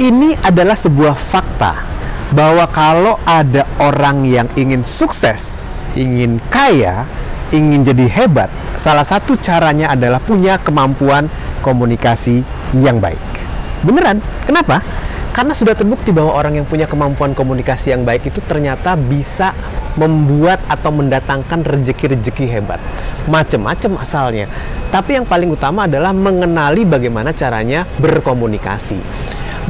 Ini adalah sebuah fakta bahwa kalau ada orang yang ingin sukses, ingin kaya, ingin jadi hebat, salah satu caranya adalah punya kemampuan komunikasi yang baik. Beneran? Kenapa? Karena sudah terbukti bahwa orang yang punya kemampuan komunikasi yang baik itu ternyata bisa membuat atau mendatangkan rejeki-rejeki hebat. Macem-macem asalnya. Tapi yang paling utama adalah mengenali bagaimana caranya berkomunikasi.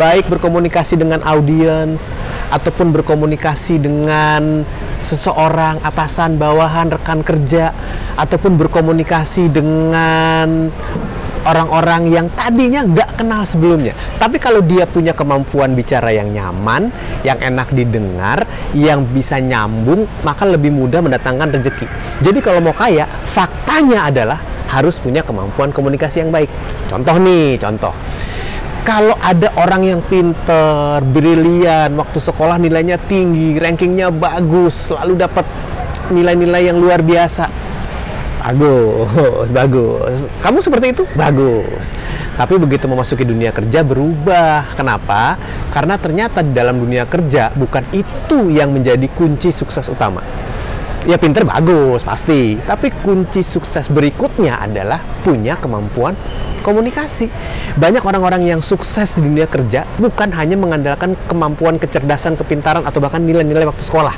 Baik berkomunikasi dengan audiens ataupun berkomunikasi dengan seseorang, atasan, bawahan, rekan kerja ataupun berkomunikasi dengan orang-orang yang tadinya nggak kenal sebelumnya. Tapi kalau dia punya kemampuan bicara yang nyaman, yang enak didengar, yang bisa nyambung, maka lebih mudah mendatangkan rezeki. Jadi kalau mau kaya, faktanya adalah harus punya kemampuan komunikasi yang baik. Contoh nih, contoh. Kalau ada orang yang pinter, brilian, waktu sekolah nilainya tinggi, rankingnya bagus, selalu dapat nilai-nilai yang luar biasa, Bagus, bagus. Kamu seperti itu? Bagus. Tapi begitu memasuki dunia kerja berubah. Kenapa? Karena ternyata di dalam dunia kerja bukan itu yang menjadi kunci sukses utama. Ya pinter bagus pasti, tapi kunci sukses berikutnya adalah punya kemampuan komunikasi. Banyak orang-orang yang sukses di dunia kerja bukan hanya mengandalkan kemampuan kecerdasan, kepintaran atau bahkan nilai-nilai waktu sekolah,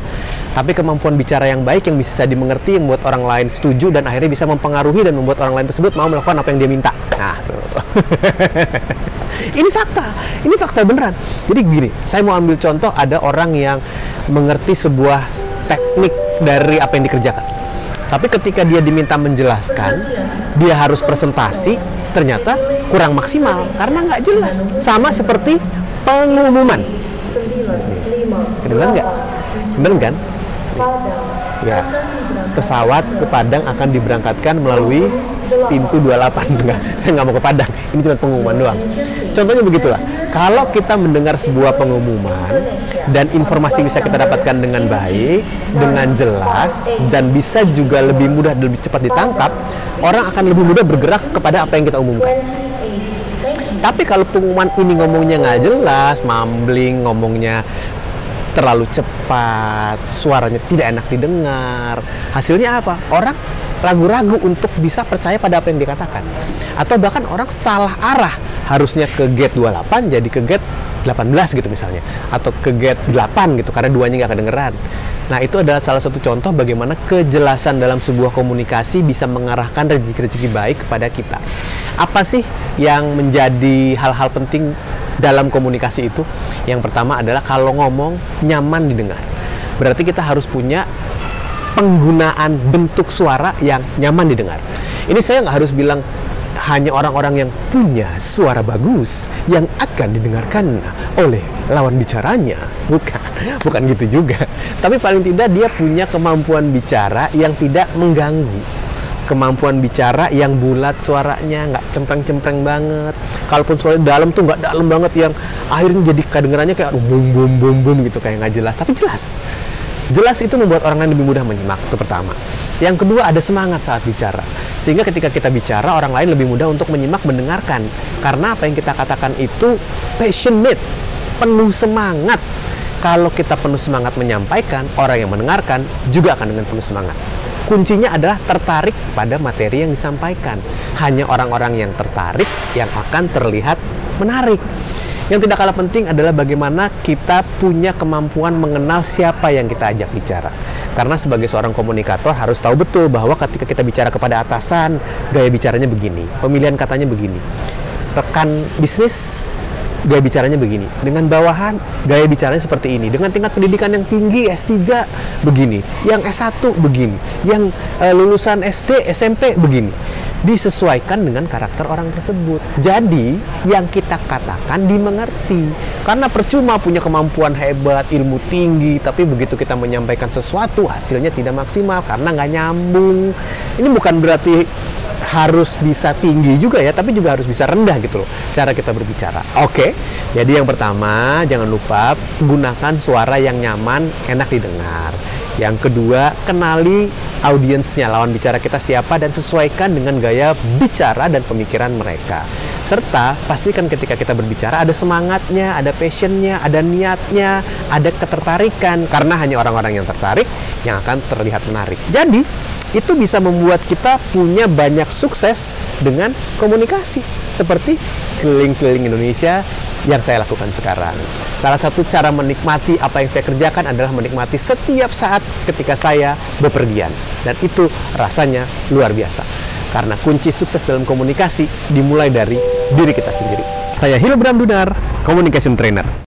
tapi kemampuan bicara yang baik yang bisa dimengerti, yang membuat orang lain setuju dan akhirnya bisa mempengaruhi dan membuat orang lain tersebut mau melakukan apa yang dia minta. Nah, ini fakta, ini fakta beneran. Jadi gini, saya mau ambil contoh ada orang yang mengerti sebuah teknik dari apa yang dikerjakan. Tapi ketika dia diminta menjelaskan, dia harus presentasi, ternyata kurang maksimal karena nggak jelas. Sama seperti pengumuman. Kedengeran nggak? Bener kan? Ya, pesawat ke Padang akan diberangkatkan melalui pintu 28 enggak saya nggak mau ke Padang ini cuma pengumuman doang contohnya begitulah kalau kita mendengar sebuah pengumuman dan informasi bisa kita dapatkan dengan baik dengan jelas dan bisa juga lebih mudah dan lebih cepat ditangkap orang akan lebih mudah bergerak kepada apa yang kita umumkan tapi kalau pengumuman ini ngomongnya nggak jelas, mambling, ngomongnya terlalu cepat, suaranya tidak enak didengar. Hasilnya apa? Orang ragu-ragu untuk bisa percaya pada apa yang dikatakan. Atau bahkan orang salah arah, harusnya ke gate 28 jadi ke gate 18 gitu misalnya atau ke gate 8 gitu karena duanya nggak kedengeran. Nah itu adalah salah satu contoh bagaimana kejelasan dalam sebuah komunikasi bisa mengarahkan rezeki-rezeki baik kepada kita. Apa sih yang menjadi hal-hal penting dalam komunikasi itu? Yang pertama adalah kalau ngomong nyaman didengar. Berarti kita harus punya penggunaan bentuk suara yang nyaman didengar. Ini saya nggak harus bilang hanya orang-orang yang punya suara bagus yang akan didengarkan oleh lawan bicaranya. Bukan, bukan gitu juga. Tapi paling tidak dia punya kemampuan bicara yang tidak mengganggu. Kemampuan bicara yang bulat suaranya, nggak cempreng-cempreng banget. Kalaupun suara dalam tuh nggak dalam banget yang akhirnya jadi kedengarannya kayak bum bum bum bum gitu kayak nggak jelas. Tapi jelas Jelas itu membuat orang lain lebih mudah menyimak, itu pertama. Yang kedua, ada semangat saat bicara. Sehingga ketika kita bicara, orang lain lebih mudah untuk menyimak, mendengarkan. Karena apa yang kita katakan itu passionate, penuh semangat. Kalau kita penuh semangat menyampaikan, orang yang mendengarkan juga akan dengan penuh semangat. Kuncinya adalah tertarik pada materi yang disampaikan. Hanya orang-orang yang tertarik yang akan terlihat menarik. Yang tidak kalah penting adalah bagaimana kita punya kemampuan mengenal siapa yang kita ajak bicara. Karena sebagai seorang komunikator harus tahu betul bahwa ketika kita bicara kepada atasan, gaya bicaranya begini, pemilihan katanya begini. Rekan bisnis gaya bicaranya begini. Dengan bawahan, gaya bicaranya seperti ini. Dengan tingkat pendidikan yang tinggi, S3 begini. Yang S1 begini. Yang uh, lulusan SD, SMP begini disesuaikan dengan karakter orang tersebut. Jadi, yang kita katakan dimengerti. Karena percuma punya kemampuan hebat, ilmu tinggi, tapi begitu kita menyampaikan sesuatu, hasilnya tidak maksimal karena nggak nyambung. Ini bukan berarti harus bisa tinggi juga ya, tapi juga harus bisa rendah gitu loh cara kita berbicara. Oke, jadi yang pertama jangan lupa gunakan suara yang nyaman, enak didengar. Yang kedua, kenali audiensnya, lawan bicara kita siapa dan sesuaikan dengan gaya bicara dan pemikiran mereka. Serta pastikan ketika kita berbicara ada semangatnya, ada passionnya, ada niatnya, ada ketertarikan. Karena hanya orang-orang yang tertarik yang akan terlihat menarik. Jadi, itu bisa membuat kita punya banyak sukses dengan komunikasi. Seperti keliling-keliling Indonesia yang saya lakukan sekarang. Salah satu cara menikmati apa yang saya kerjakan adalah menikmati setiap saat ketika saya bepergian. Dan itu rasanya luar biasa. Karena kunci sukses dalam komunikasi dimulai dari diri kita sendiri. Saya Hilbram Dunar, Communication Trainer.